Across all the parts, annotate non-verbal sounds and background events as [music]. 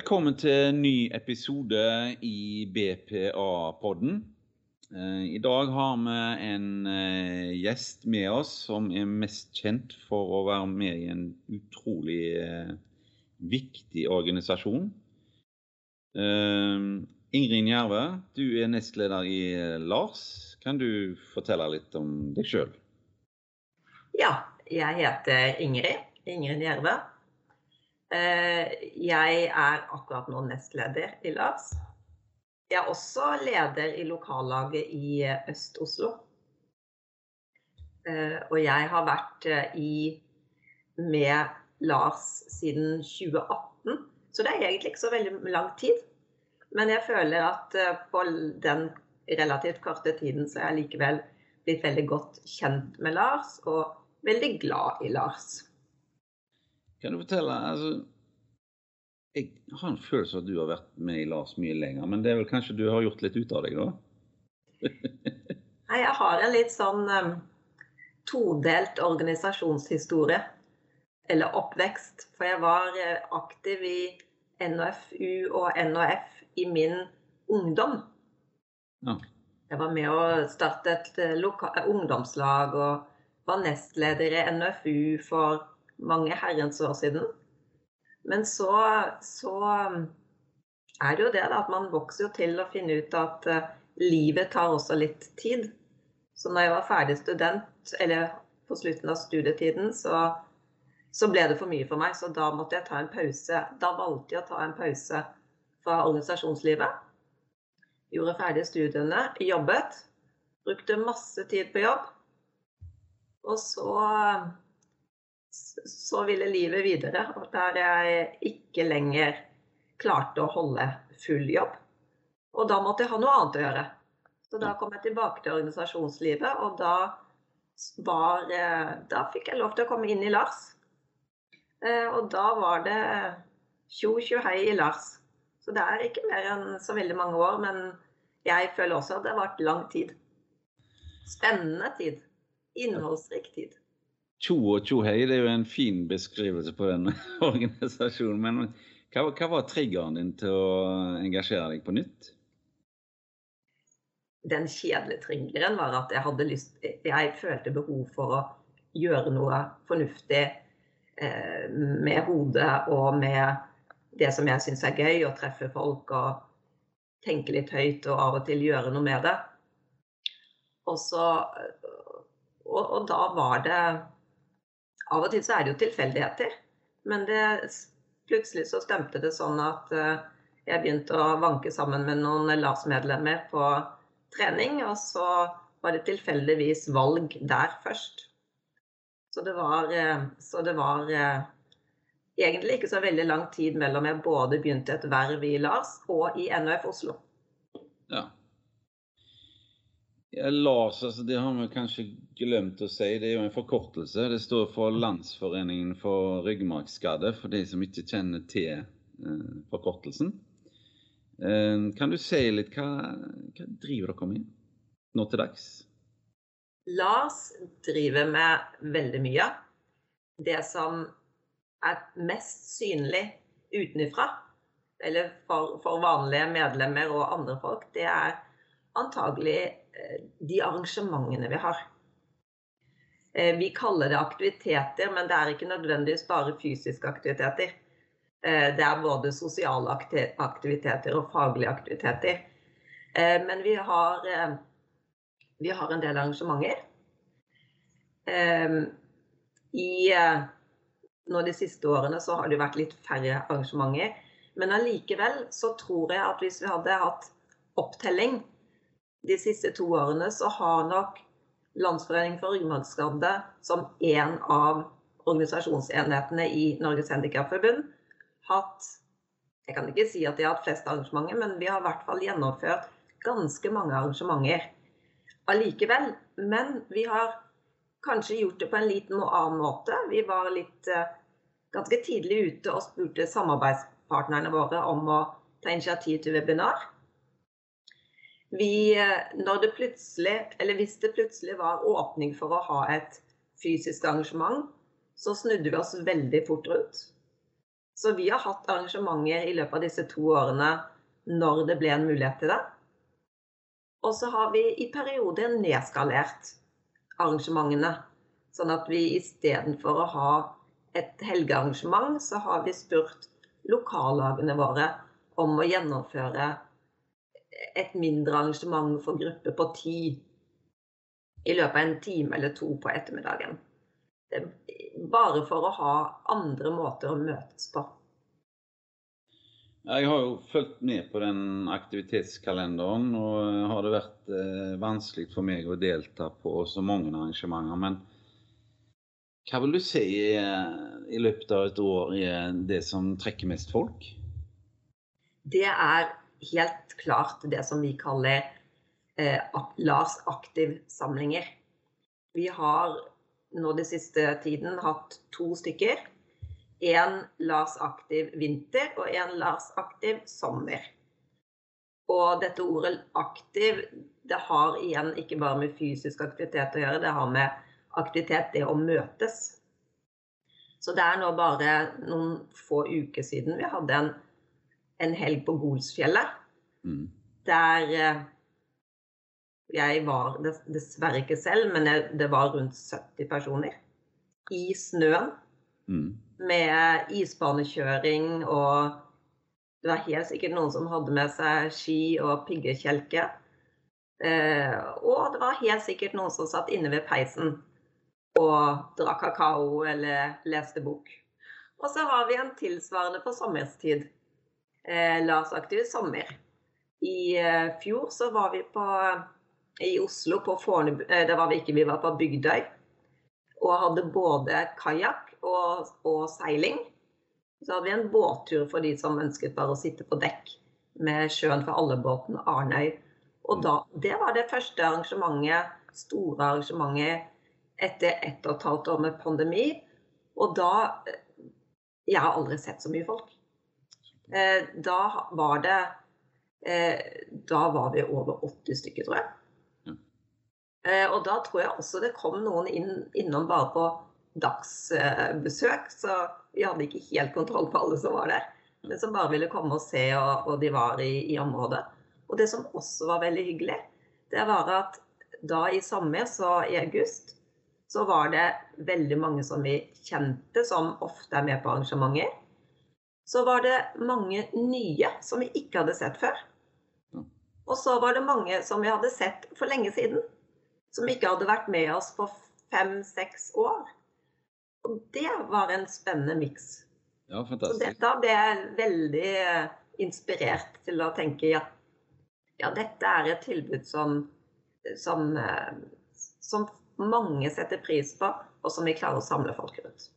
Velkommen til en ny episode i BPA-podden. Eh, I dag har vi en eh, gjest med oss som er mest kjent for å være med i en utrolig eh, viktig organisasjon. Ingrid Njerve, du er nestleder i Lars. Kan du fortelle litt om deg sjøl? Ja, jeg heter Ingrid. Ingrid Gjerve. Jeg er akkurat nå nestleder i Lars. Jeg er også leder i lokallaget i Øst-Oslo. Og jeg har vært i med Lars siden 2018, så det er egentlig ikke så veldig lang tid. Men jeg føler at på den relativt korte tiden så er jeg likevel blitt veldig godt kjent med Lars, og veldig glad i Lars. Kan du fortelle altså, Jeg har en følelse av at du har vært med i Lars mye lenger, men det er vel kanskje du har gjort litt ut av deg, da? [laughs] Nei, jeg har en litt sånn um, todelt organisasjonshistorie. Eller oppvekst. For jeg var aktiv i NFU og NHF i min ungdom. Ja. Jeg var med å starte et ungdomslag og var nestleder i NFU for mange herrens år siden. Men så, så er det jo det da, at man vokser jo til å finne ut at uh, livet tar også litt tid. Så når jeg var ferdig student, eller på slutten av studietiden, så, så ble det for mye for meg. Så da måtte jeg ta en pause. Da valgte jeg å ta en pause fra organisasjonslivet. Gjorde ferdig studiene, jobbet. Brukte masse tid på jobb. Og så så ville livet videre, der jeg ikke lenger klarte å holde full jobb. Og da måtte jeg ha noe annet å gjøre. Så da kom jeg tilbake til organisasjonslivet, og da var Da fikk jeg lov til å komme inn i Lars. Og da var det tjo tjo hei i Lars. Så det er ikke mer enn så veldig mange år, men jeg føler også at det har vært lang tid. Spennende tid. Innholdsrik tid. Tjo og tjo hei, det er jo en fin beskrivelse på den [laughs] organisasjonen. Men hva, hva var triggeren din til å engasjere deg på nytt? Den kjedelige triggeren var at jeg hadde lyst Jeg følte behov for å gjøre noe fornuftig eh, med hodet og med det som jeg syns er gøy, å treffe folk og tenke litt høyt og av og til gjøre noe med det. Og så og, og da var det Av og til så er det jo tilfeldigheter. Men det, plutselig så stemte det sånn at uh, jeg begynte å vanke sammen med noen LAS-medlemmer på trening, og så var det tilfeldigvis valg der først. Så det var, uh, så det var uh, egentlig ikke så veldig lang tid mellom jeg både begynte et verv i LAS og i NHF Oslo. Ja. LAS, altså, det har vi kanskje glemt å si. Det er jo en forkortelse. Det står for Landsforeningen for ryggmargskadde, for de som ikke kjenner til eh, forkortelsen. Eh, kan du si litt hva, hva driver dere med nå til dags? LAS driver med veldig mye. Det som er mest synlig utenfra, eller for, for, vanlige medlemmer og andre folk, det er antagelig de arrangementene vi har. Vi kaller det aktiviteter, men det er ikke nødvendigvis bare fysiske aktiviteter. Det er både sosiale aktiviteter og faglige aktiviteter. Men vi har, vi har en del arrangementer. I nå de siste årene så har det vært litt færre arrangementer. Men allikevel så tror jeg at hvis vi hadde hatt opptelling de siste to årene, så har nok Landsforeningen for ryggmargskadde som en av organisasjonsenhetene i Norges Handikapforbund hatt Jeg kan ikke si at de har hatt flest arrangementer, men vi har i hvert fall gjennomført ganske mange arrangementer allikevel. Men vi har kanskje gjort det på en liten og annen måte. Vi var litt ganske tidlig ute og spurte samarbeidspartnerne våre om å ta initiativ til webinar. Vi, når det plutselig, eller hvis det plutselig var åpning for å ha et fysisk arrangement, så snudde vi oss veldig fort rundt. Så vi har hatt arrangementer i løpet av disse to årene når det ble en mulighet til det. Og så har vi i perioder nedskalert arrangementene. Sånn at vi istedenfor å ha et helgearrangement, så har vi spurt lokallagene våre om å gjennomføre et mindre arrangement for grupper på ti i løpet av en time eller to på ettermiddagen. Bare for å ha andre måter å møtes på. Jeg har jo fulgt med på den aktivitetskalenderen, og har det vært eh, vanskelig for meg å delta på så mange arrangementer. Men hva vil du si i løpet av et år er det som trekker mest folk? Det er helt klart det som vi kaller eh, Lars Aktiv-samlinger. Vi har nå de siste tiden hatt to stykker en Lars Aktiv vinter og en Lars Aktiv sommer. Og dette ordet aktiv det har igjen ikke bare med fysisk aktivitet å gjøre, det har med aktivitet, det å møtes. Så det er nå bare noen få uker siden vi hadde en, en helg på Golsfjellet. Mm. Der eh, jeg var dessverre ikke selv, men det var rundt 70 personer. I snøen. Mm med isbanekjøring og det var helt sikkert noen som hadde med seg ski og piggekjelke. Eh, og det var helt sikkert noen som satt inne ved peisen og drakk kakao eller leste bok. Og så har vi en tilsvarende på sommerstid. Eh, Lars Aktive sommer. I eh, fjor så var vi på, i Oslo på Fornebu eh, Det var vi ikke, vi var på Bygdøy. Og hadde både kajakk og, og, seiling. Så hadde vi en båttur for de som ønsket bare å sitte på dekk med Sjøen for alle-båten Arnøy. Og da, det var det første arrangementet, store arrangementet etter ett og et halvt år med pandemi. Og da Jeg har aldri sett så mye folk. Eh, da var det eh, Da var vi over 80 stykker, tror jeg. Eh, og da tror jeg også det kom noen inn, innom bare på dagsbesøk, så vi hadde ikke helt kontroll på alle som var der. Men som bare ville komme og se, og, og de var i, i, området. Og det som også var veldig hyggelig, det var at da i sommer, så i august, så var det veldig mange som vi kjente, som ofte er med på arrangementer. Så var det mange nye som vi ikke hadde sett før. Og så var det mange som vi hadde sett for lenge siden. Som ikke hadde vært med oss på fem-seks år. Og det var en spennende miks. Ja, fantastisk. Så da ble jeg veldig eh, inspirert til å tenke ja, ja dette er et tilbud som, som, eh, som, mange setter pris på, og som vi klarer å samle folk rundt.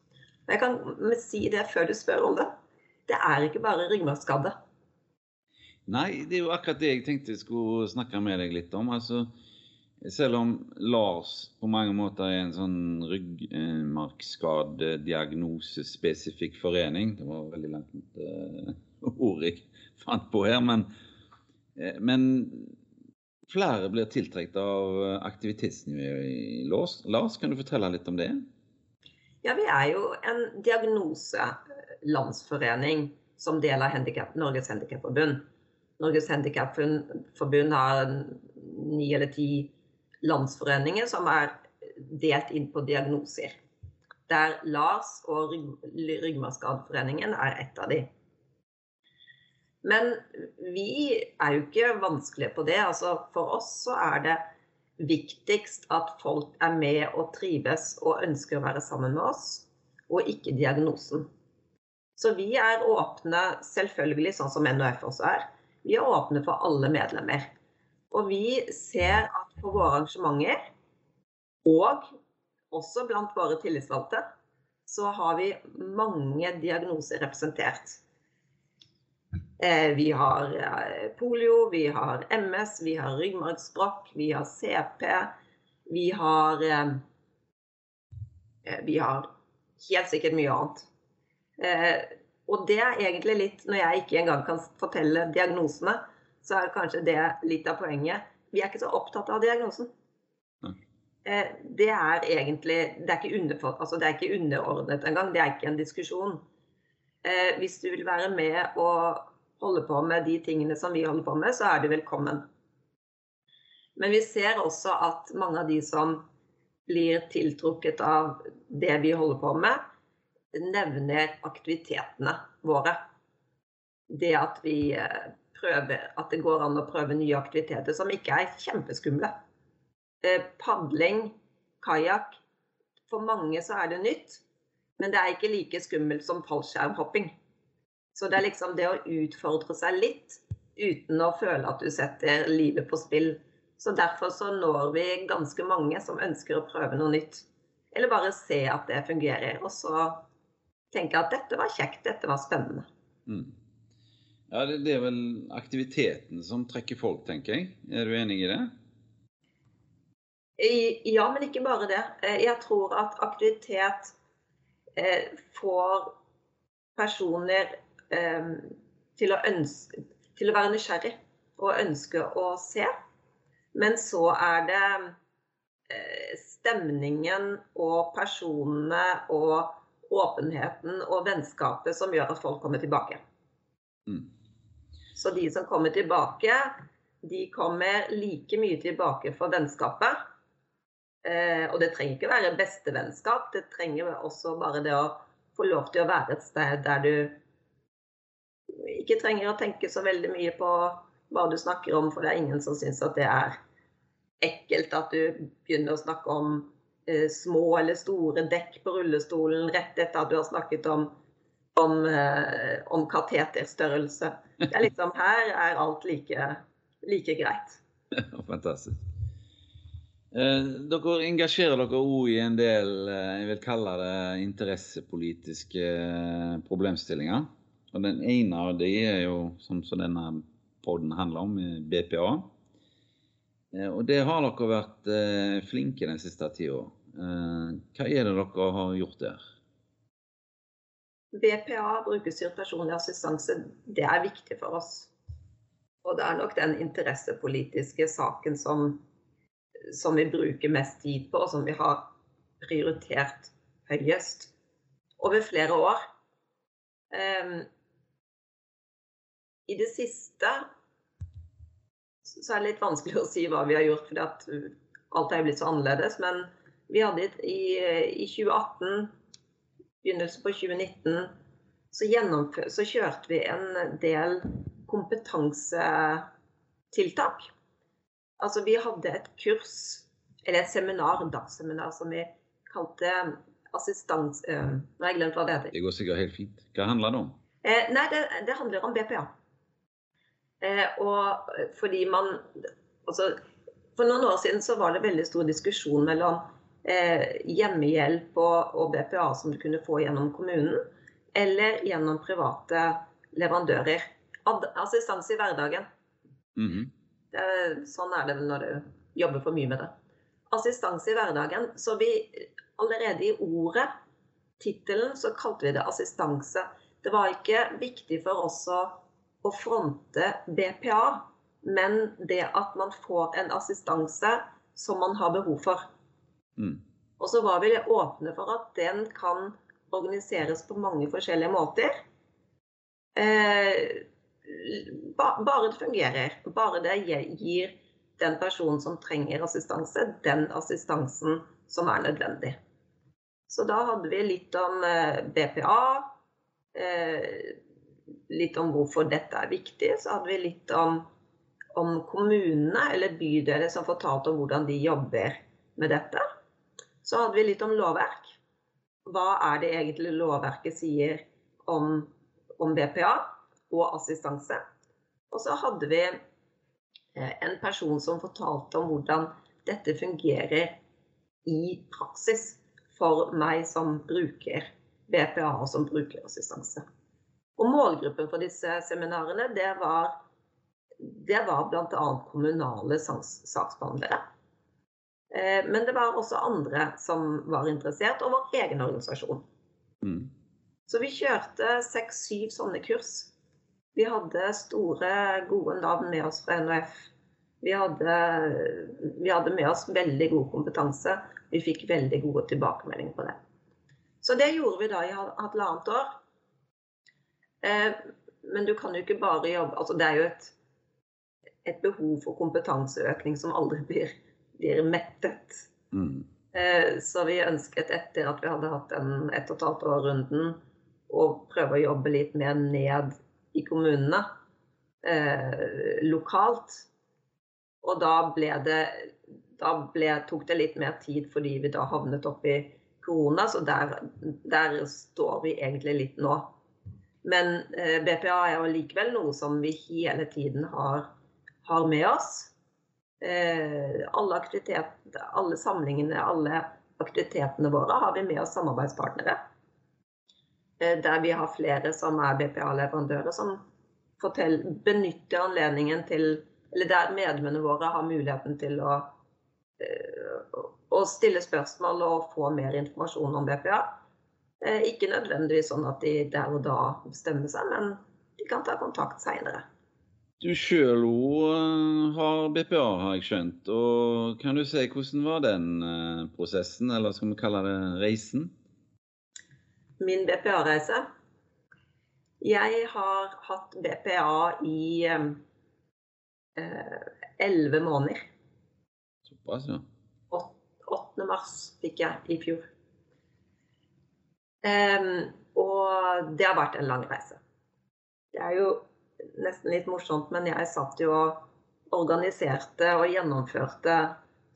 Jeg kan si det før du spør om det. Er ikke bare ryggmargskadde. Nei, det er jo akkurat det jeg tenkte jeg skulle snakke med deg litt om. Altså, selv om Lars på mange måter er en sånn ryggmargskadediagnosespesifikk forening Det var veldig langt uh, ord jeg fant på her. Men, uh, men flere blir tiltrukket av aktivitetsnivået i Lars. Lars, kan du fortelle litt om det? Ja, vi er jo en diagnoselandsforening som del av handicap, Norges Handikapforbund. Norges Handikapforbund har ni eller ti landsforeninger som er delt inn på diagnoser. Der LARS og Ryggmargskadeforeningen er ett av de. Men vi er jo ikke vanskelige på det. Altså, for oss så er det viktigst at folk er med og trives og ønsker å være sammen med oss, og ikke diagnosen. Så vi er åpne, selvfølgelig sånn som NHF også er, vi er åpne for alle medlemmer. Og vi ser at på våre arrangementer, og også blant våre tillitsvalgte, så har vi mange diagnoser representert. Eh, vi har eh, polio, vi har MS, vi har ryggmargsbrokk, vi har CP. Vi har eh, Vi har helt sikkert mye annet. Og det er egentlig litt Når jeg ikke engang kan fortelle diagnosene, så er kanskje det litt av poenget. Vi er ikke så opptatt av diagnosen. Eh, det er egentlig det er, under, altså det er ikke underordnet engang. Det er ikke en diskusjon. Eh, hvis du vil være med og holde på med de tingene som vi holder på med, så er du velkommen. Men vi ser også at mange av de som blir tiltrukket av det vi holder på med, nevner aktivitetene våre. Det at vi eh, prøver, at det går an å prøve nye aktiviteter som ikke er kjempeskumle. Eh, padling, kajakk. For mange så er det nytt, men det er ikke like skummelt som fallskjermhopping. Så det er liksom det å utfordre seg litt uten å føle at du setter livet på spill. Så derfor så når vi ganske mange som ønsker å prøve noe nytt. Eller bare se at det fungerer. Og så tenke at dette var kjekt, dette var spennende. Mm. Ja, det, det, er vel aktiviteten som trekker folk, tenker jeg. Er du enig i det? Ja, men ikke bare det. Eh, jeg tror at aktivitet eh, får personer eh, til, å ønske, til å være nysgjerrig og ønske å se. Men så er det eh, stemningen og personene og åpenheten og vennskapet som gjør at folk kommer tilbake. Mm. Så de som kommer tilbake, de kommer like mye tilbake for vennskapet. Eh, og det trenger ikke være bestevennskap, det trenger også bare det å få lov til å være et sted der du ikke trenger å tenke så veldig mye på hva du snakker om, for det er ingen som syns at det er ekkelt at du begynner å snakke om små eller store dekk på rullestolen rett etter at du har snakket om, om, eh, om kateterstørrelse. Det er liksom, her er alt like, like greit. [laughs] Fantastisk. Eh, dere engasjerer dere òg i en del eh, jeg vil kalle det interessepolitiske eh, problemstillinger. Og Den ene av de er jo, som, som denne poden handler om, BPA. Eh, og det har dere vært eh, flinke den siste tida. Eh, hva er det dere har gjort der? BPA, brukerstyrt personlig assistanse, det er viktig for oss. Og det er nok den interessepolitiske saken som, som vi bruker mest tid på, og som vi har prioritert høyest over flere år. Um, I det siste så er det litt vanskelig å si hva vi har gjort, fordi uh, alt er blitt så annerledes. Men vi hadde i, i 2018, begynnelsen på 2019, så, så kjørte vi en del kompetansetiltak. Altså vi hadde et kurs, eller et seminar, dagsseminar, som vi kalte assistans... Øh, nå har jeg glemt hva det heter. Det går sikkert helt fint. Hva handler det om? Eh, nei, det, det handler om BPA. Eh, og fordi man altså, For noen år siden så var det veldig stor diskusjon mellom eh, hjemmehjelp og, og, BPA som du kunne få gjennom kommunen, eller gjennom private leverandører. Assistanse i hverdagen. Mm -hmm. det, sånn er det når du jobber for mye med det. Assistanse i hverdagen. Så vi allerede i ordet, tittelen, så kalte vi det assistanse. Det var ikke viktig for oss å å fronte BPA, men det at man får en assistanse som man har behov for. Mm. Og så var vi åpne for at den kan organiseres på mange forskjellige måter. Eh, bare det fungerer. Bare det gir den personen som trenger assistanse, den assistansen som er nødvendig. Så da hadde vi litt om BPA. Eh, litt om hvorfor dette er viktig. Så hadde vi litt om, om kommunene eller bydeler som fortalte om hvordan de jobber med dette. Så hadde vi litt om lovverk. Hva er det egentlig lovverket sier om, om BPA og assistanse? Og så hadde vi eh, en person som fortalte om hvordan dette fungerer i praksis for meg som bruker BPA og som bruker assistanse. Og målgruppen for disse seminarene, det var, det var bl.a. kommunale saksbehandlere. Eh, men det var også andre som var interessert, og vår egen organisasjon. Mm. Så vi kjørte seks-syv sånne kurs. Vi hadde store, gode navn med oss fra NHF. Vi hadde, vi hadde med oss veldig god kompetanse. Vi fikk veldig gode tilbakemeldinger på det. Så det gjorde vi da i halvannet år. Eh, men du kan jo ikke bare jobbe altså Det er jo et, et behov for kompetanseøkning som aldri [laughs] blir, blir mettet. Mm. Eh, så vi ønsket, etter at vi hadde hatt den ett og et halvt år-runden, å prøve å jobbe litt mer ned i kommunene eh, lokalt. Og da ble det Da ble, tok det litt mer tid fordi vi da havnet opp i korona, så der, der står vi egentlig litt nå. Men eh, BPA er jo likevel noe som vi hele tiden har, har med oss. Eh, alle, alle samlingene, alle aktivitetene våre har vi med oss samarbeidspartnere. Eh, der vi har flere som er BPA-leverandører, som fortell, benytter anledningen til Eller der medlemmene våre har muligheten til å, å stille spørsmål og få mer informasjon om BPA. Eh, ikke nødvendigvis sånn at de der og da bestemmer seg, men de kan ta kontakt seinere. Du sjøl òg har BPA, har jeg skjønt. Og kan du si hvordan var den prosessen, eller skal vi kalle det reisen? min BPA-reise. Jeg har hatt BPA i eh, elleve eh, måneder. Såpass, ja. 8. mars fikk jeg i fjor. Um, og det har vært en lang reise. Det er jo nesten litt morsomt, men jeg satt jo og organiserte og gjennomførte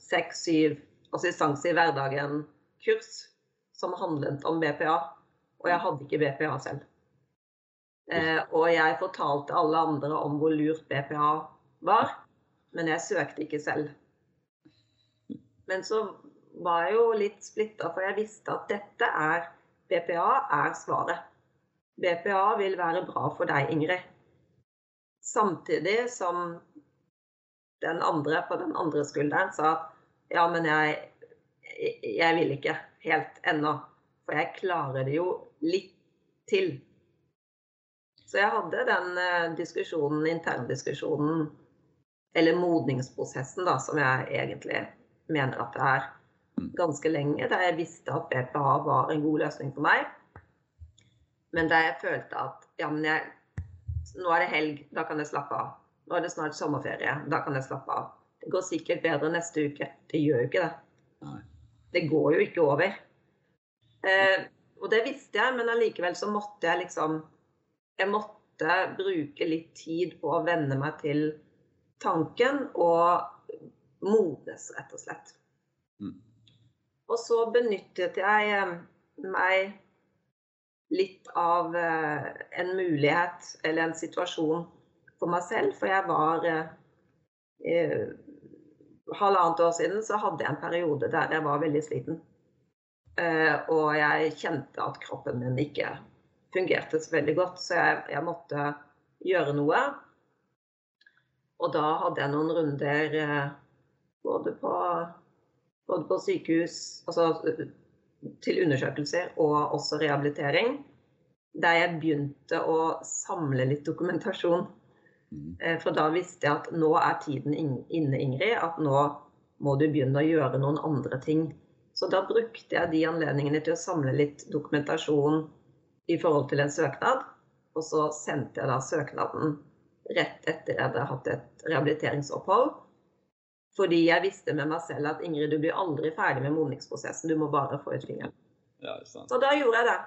seks-syv assistanse i hverdagen-kurs som handlet om BPA. Og jeg hadde ikke BPA selv. Eh, og jeg fortalte alle andre om hvor lurt BPA var, men jeg søkte ikke selv. Men så var jeg jo litt splitta, for jeg visste at dette er BPA er svaret. BPA vil være bra for deg, Ingrid. Samtidig som den andre på den andre skulderen sa at ja, men jeg, jeg vil ikke helt ennå. For jeg klarer det jo litt til. Så jeg hadde den eh, diskusjonen, interndiskusjonen, eller modningsprosessen, da, som jeg egentlig mener at det er ganske lenge, der jeg visste at BPA var en god løsning for meg. Men der jeg følte at ja, men jeg, nå er det helg, da kan jeg slappe av. Nå er det snart sommerferie, da kan jeg slappe av. Det går sikkert bedre neste uke. Det gjør jo ikke det. Det går jo ikke over. Eh, og det visste jeg, men allikevel så måtte jeg liksom Jeg måtte bruke litt tid på å venne meg til tanken og modnes, rett og slett. Mm. Og så benyttet jeg eh, meg litt av eh, en mulighet eller en situasjon for meg selv, for jeg var eh, Halvannet år siden så hadde jeg en periode der jeg var veldig sliten. Eh, og jeg kjente at kroppen min ikke fungerte så veldig godt, så jeg, jeg måtte gjøre noe. Og da hadde jeg noen runder eh, både på, både på sykehus, altså til undersøkelser og også rehabilitering, der jeg begynte å samle litt dokumentasjon. Mm. Eh, for da visste jeg at nå er tiden inne, Ingrid, at nå må du begynne å gjøre noen andre ting. Så da brukte jeg de anledningene til å samle litt dokumentasjon i forhold til en søknad. Og så sendte jeg da søknaden rett etter jeg hadde hatt et rehabiliteringsopphold. Fordi jeg visste med meg selv at Ingrid, du blir aldri ferdig med modningsprosessen, du må bare få ut fingeren. Ja, så da gjorde jeg det.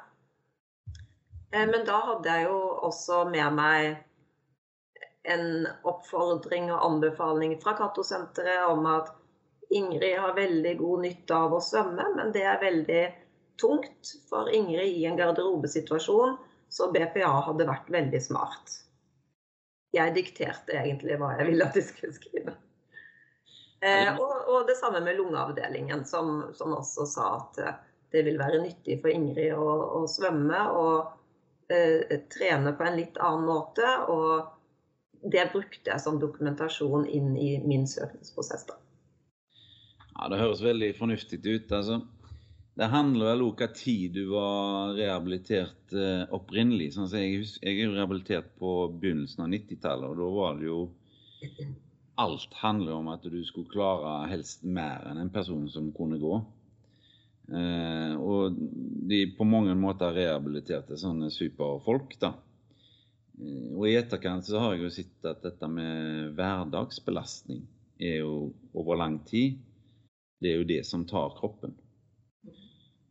Eh, men da hadde jeg jo også med meg en oppfordring og anbefaling fra Cato-senteret om at Ingrid har veldig god nytte av å svømme, men det er veldig tungt for Ingrid i en garderobesituasjon, så BPA hadde vært veldig smart. Jeg dikterte egentlig hva jeg ville at de skulle skrive. Eh, og, og, det samme med lungeavdelingen, som, som, også sa at eh, det vil være nyttig for Ingrid å, å svømme og eh, trene på en litt annen måte. Og det brukte jeg som dokumentasjon inn i min søknadsprosess. da. Ja, Det høres veldig fornuftig ut. altså. Det handler vel om hva tid du var rehabilitert eh, opprinnelig. Sånn jeg, jeg, er jo rehabilitert på begynnelsen av 90-tallet, og da var det jo [clears throat] Alt handler om at du skulle klare helst mer enn en person som kunne gå. Eh, og de på mange måter rehabiliterte sånne superfolk, da. og i etterkant så har jeg jo sett at dette med hverdagsbelastning er jo over lang tid Det er jo det som tar kroppen.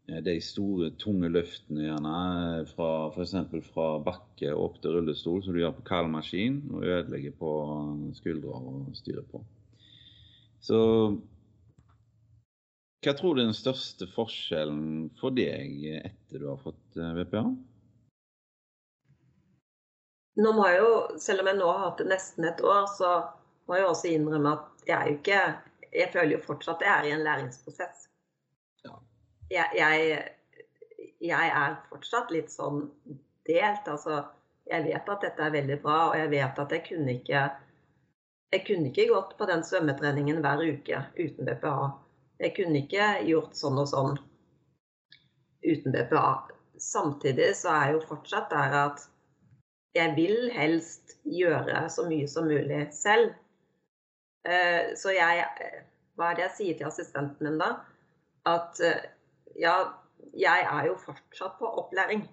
Eh, de store, tunge løftene gjerne fra f.eks. fra bakke opp til rullestol, som du gjør på kald maskin og ødelegger på skuldre og styrer på. Så hva tror du er den største forskjellen for deg etter du har fått VPA? Nå må jeg jo, selv om jeg nå har hatt det nesten et år, så må jeg også innrømme at jeg er jo ikke Jeg føler jo fortsatt at jeg er i en læringsprosess. Ja. Jeg, jeg, er fortsatt litt sånn delt. Altså, jeg vet at dette er veldig bra, og jeg vet at jeg kunne ikke jeg kunne ikke gått på den svømmetreningen hver uke uten BPA. Jeg kunne ikke gjort sånn og sånn uten BPA. Samtidig så er jeg jo fortsatt der at jeg vil helst gjøre så mye som mulig selv. Eh, så jeg Hva er det jeg sier til assistenten min da? At eh, ja, jeg er jo fortsatt på opplæring.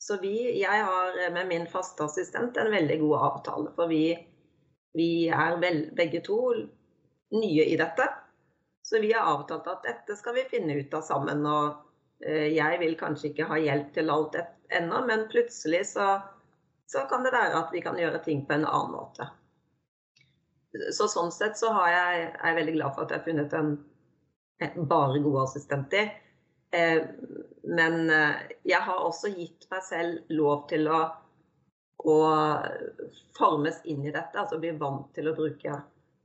Så vi, jeg har med min faste assistent en veldig god avtale. For vi, vi er vel, begge to nye i dette. Så vi har avtalt at dette skal vi finne ut av sammen. Og eh, jeg vil kanskje ikke ha hjelp til alt ennå, men plutselig så så kan det være at vi kan gjøre ting på en annen måte. Så sånn sett så jeg, er jeg veldig glad for at jeg har funnet en, en bare gode assistenter. Eh, men eh, jeg har også gitt meg selv lov til å, å, formes inn i dette, altså bli vant til å bruke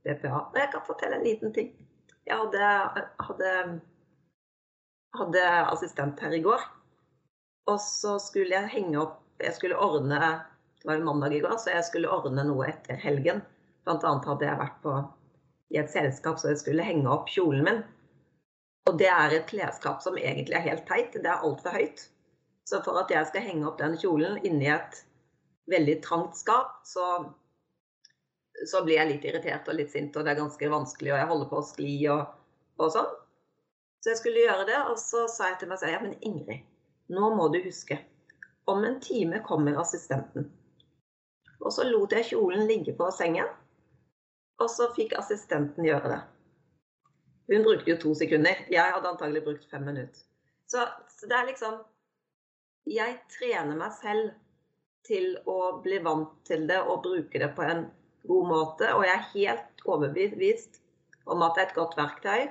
BPA. Og jeg kan fortelle en liten ting. Jeg hadde, hadde, hadde assistent her i går. Og så skulle jeg henge opp Jeg skulle ordne det var jo mandag i går, så jeg skulle ordne noe etter helgen. Blant annet hadde jeg vært på, i et selskap så jeg skulle henge opp kjolen min. Og det er et klesskap som egentlig er helt teit. Det er altfor høyt. Så for at jeg skal henge opp den kjolen inni et veldig trangt skap, så, så blir jeg litt irritert og litt sint, og det er ganske vanskelig, og jeg holder på å skli og, og sånn. Så jeg skulle gjøre det, og så sa jeg til meg selv ja, men Ingrid, nå må du huske. Om en time kommer assistenten. Og så lot jeg kjolen ligge på sengen. Og så fikk assistenten gjøre det. Hun brukte jo to sekunder. Jeg hadde antagelig brukt fem minutter. Så, så det er liksom Jeg trener meg selv til å bli vant til det og bruke det på en god måte. Og jeg er helt overbevist om at det er et godt verktøy.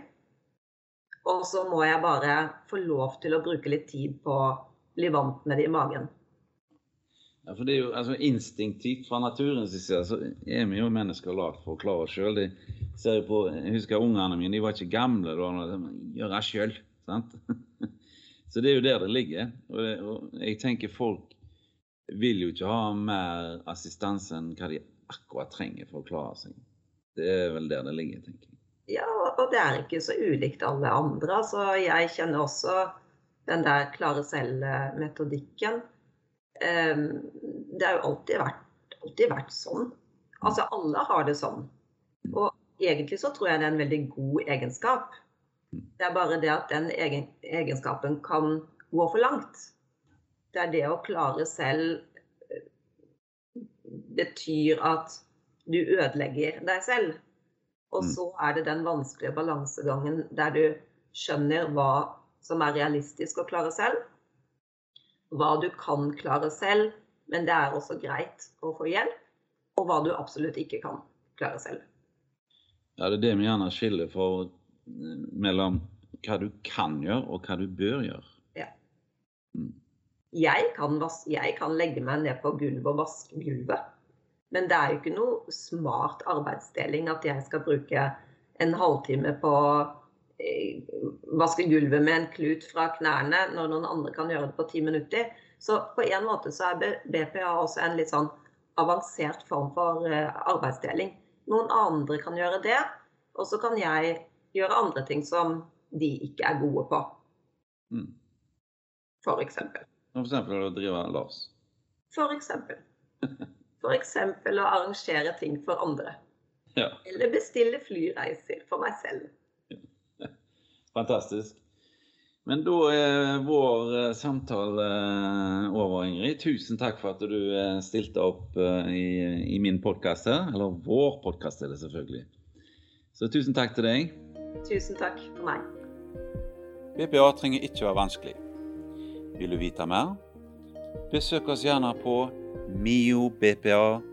Og så må jeg bare få lov til å bruke litt tid på å bli vant med det i magen. Ja, for det er jo altså, Instinktivt fra naturens side så er vi jo mennesker lagd for å klare oss sjøl. Jeg husker ungene mine, de var ikke gamle da. De gjør det sjøl. [laughs] Så det er jo der det ligger. Og, det, og jeg tenker folk vil jo ikke ha mer assistanse enn hva de akkurat trenger for å klare seg. Det er vel der det ligger, tenker jeg. Ja, og det er ikke så ulikt alle andre. Altså, jeg kjenner også den der klare selv-metodikken. Ehm, det har jo alltid vært, alltid vært sånn. Altså alle har det sånn. Og egentlig så tror jeg det er en veldig god egenskap. Det er bare det at den egen, egenskapen kan gå for langt. Det er det å klare selv eh, betyr at du ødelegger deg selv. Og mm. så er det den vanskelige balansegangen der du skjønner hva som er realistisk å klare selv, hva du kan klare selv, men det er også greit å få hjelp. Og hva du absolutt ikke kan klare selv. Ja, Det er det vi gjerne skiller for eh, mellom hva du kan gjøre og hva du bør gjøre. Ja. Mm. Jeg, kan jeg kan legge meg ned på gulvet og vaske gulvet. Men det er jo ikke noe smart arbeidsdeling at jeg skal bruke en halvtime på å vaske gulvet med en klut fra knærne når noen andre kan gjøre det på ti minutter. Så på en måte så er BPA også en litt sånn avansert form for eh, arbeidsdeling. Noen andre kan gjøre det, og så kan jeg gjøre andre ting som de ikke er gode på. Mm. For eksempel. For eksempel å drive Lars? For eksempel. For eksempel å arrangere ting for andre. Ja. Eller bestille flyreiser for meg selv. [laughs] Fantastisk. Men da er vår eh, samtale eh, over, Ingrid. Tusen takk for at du eh, stilte opp i, i min podkast her. Eller vår podkast er det selvfølgelig. Så tusen takk til deg. Tusen takk for meg. BPA trenger ikke være vanskelig. Vil du vite mer? Besøk oss gjerne på miobpa.no.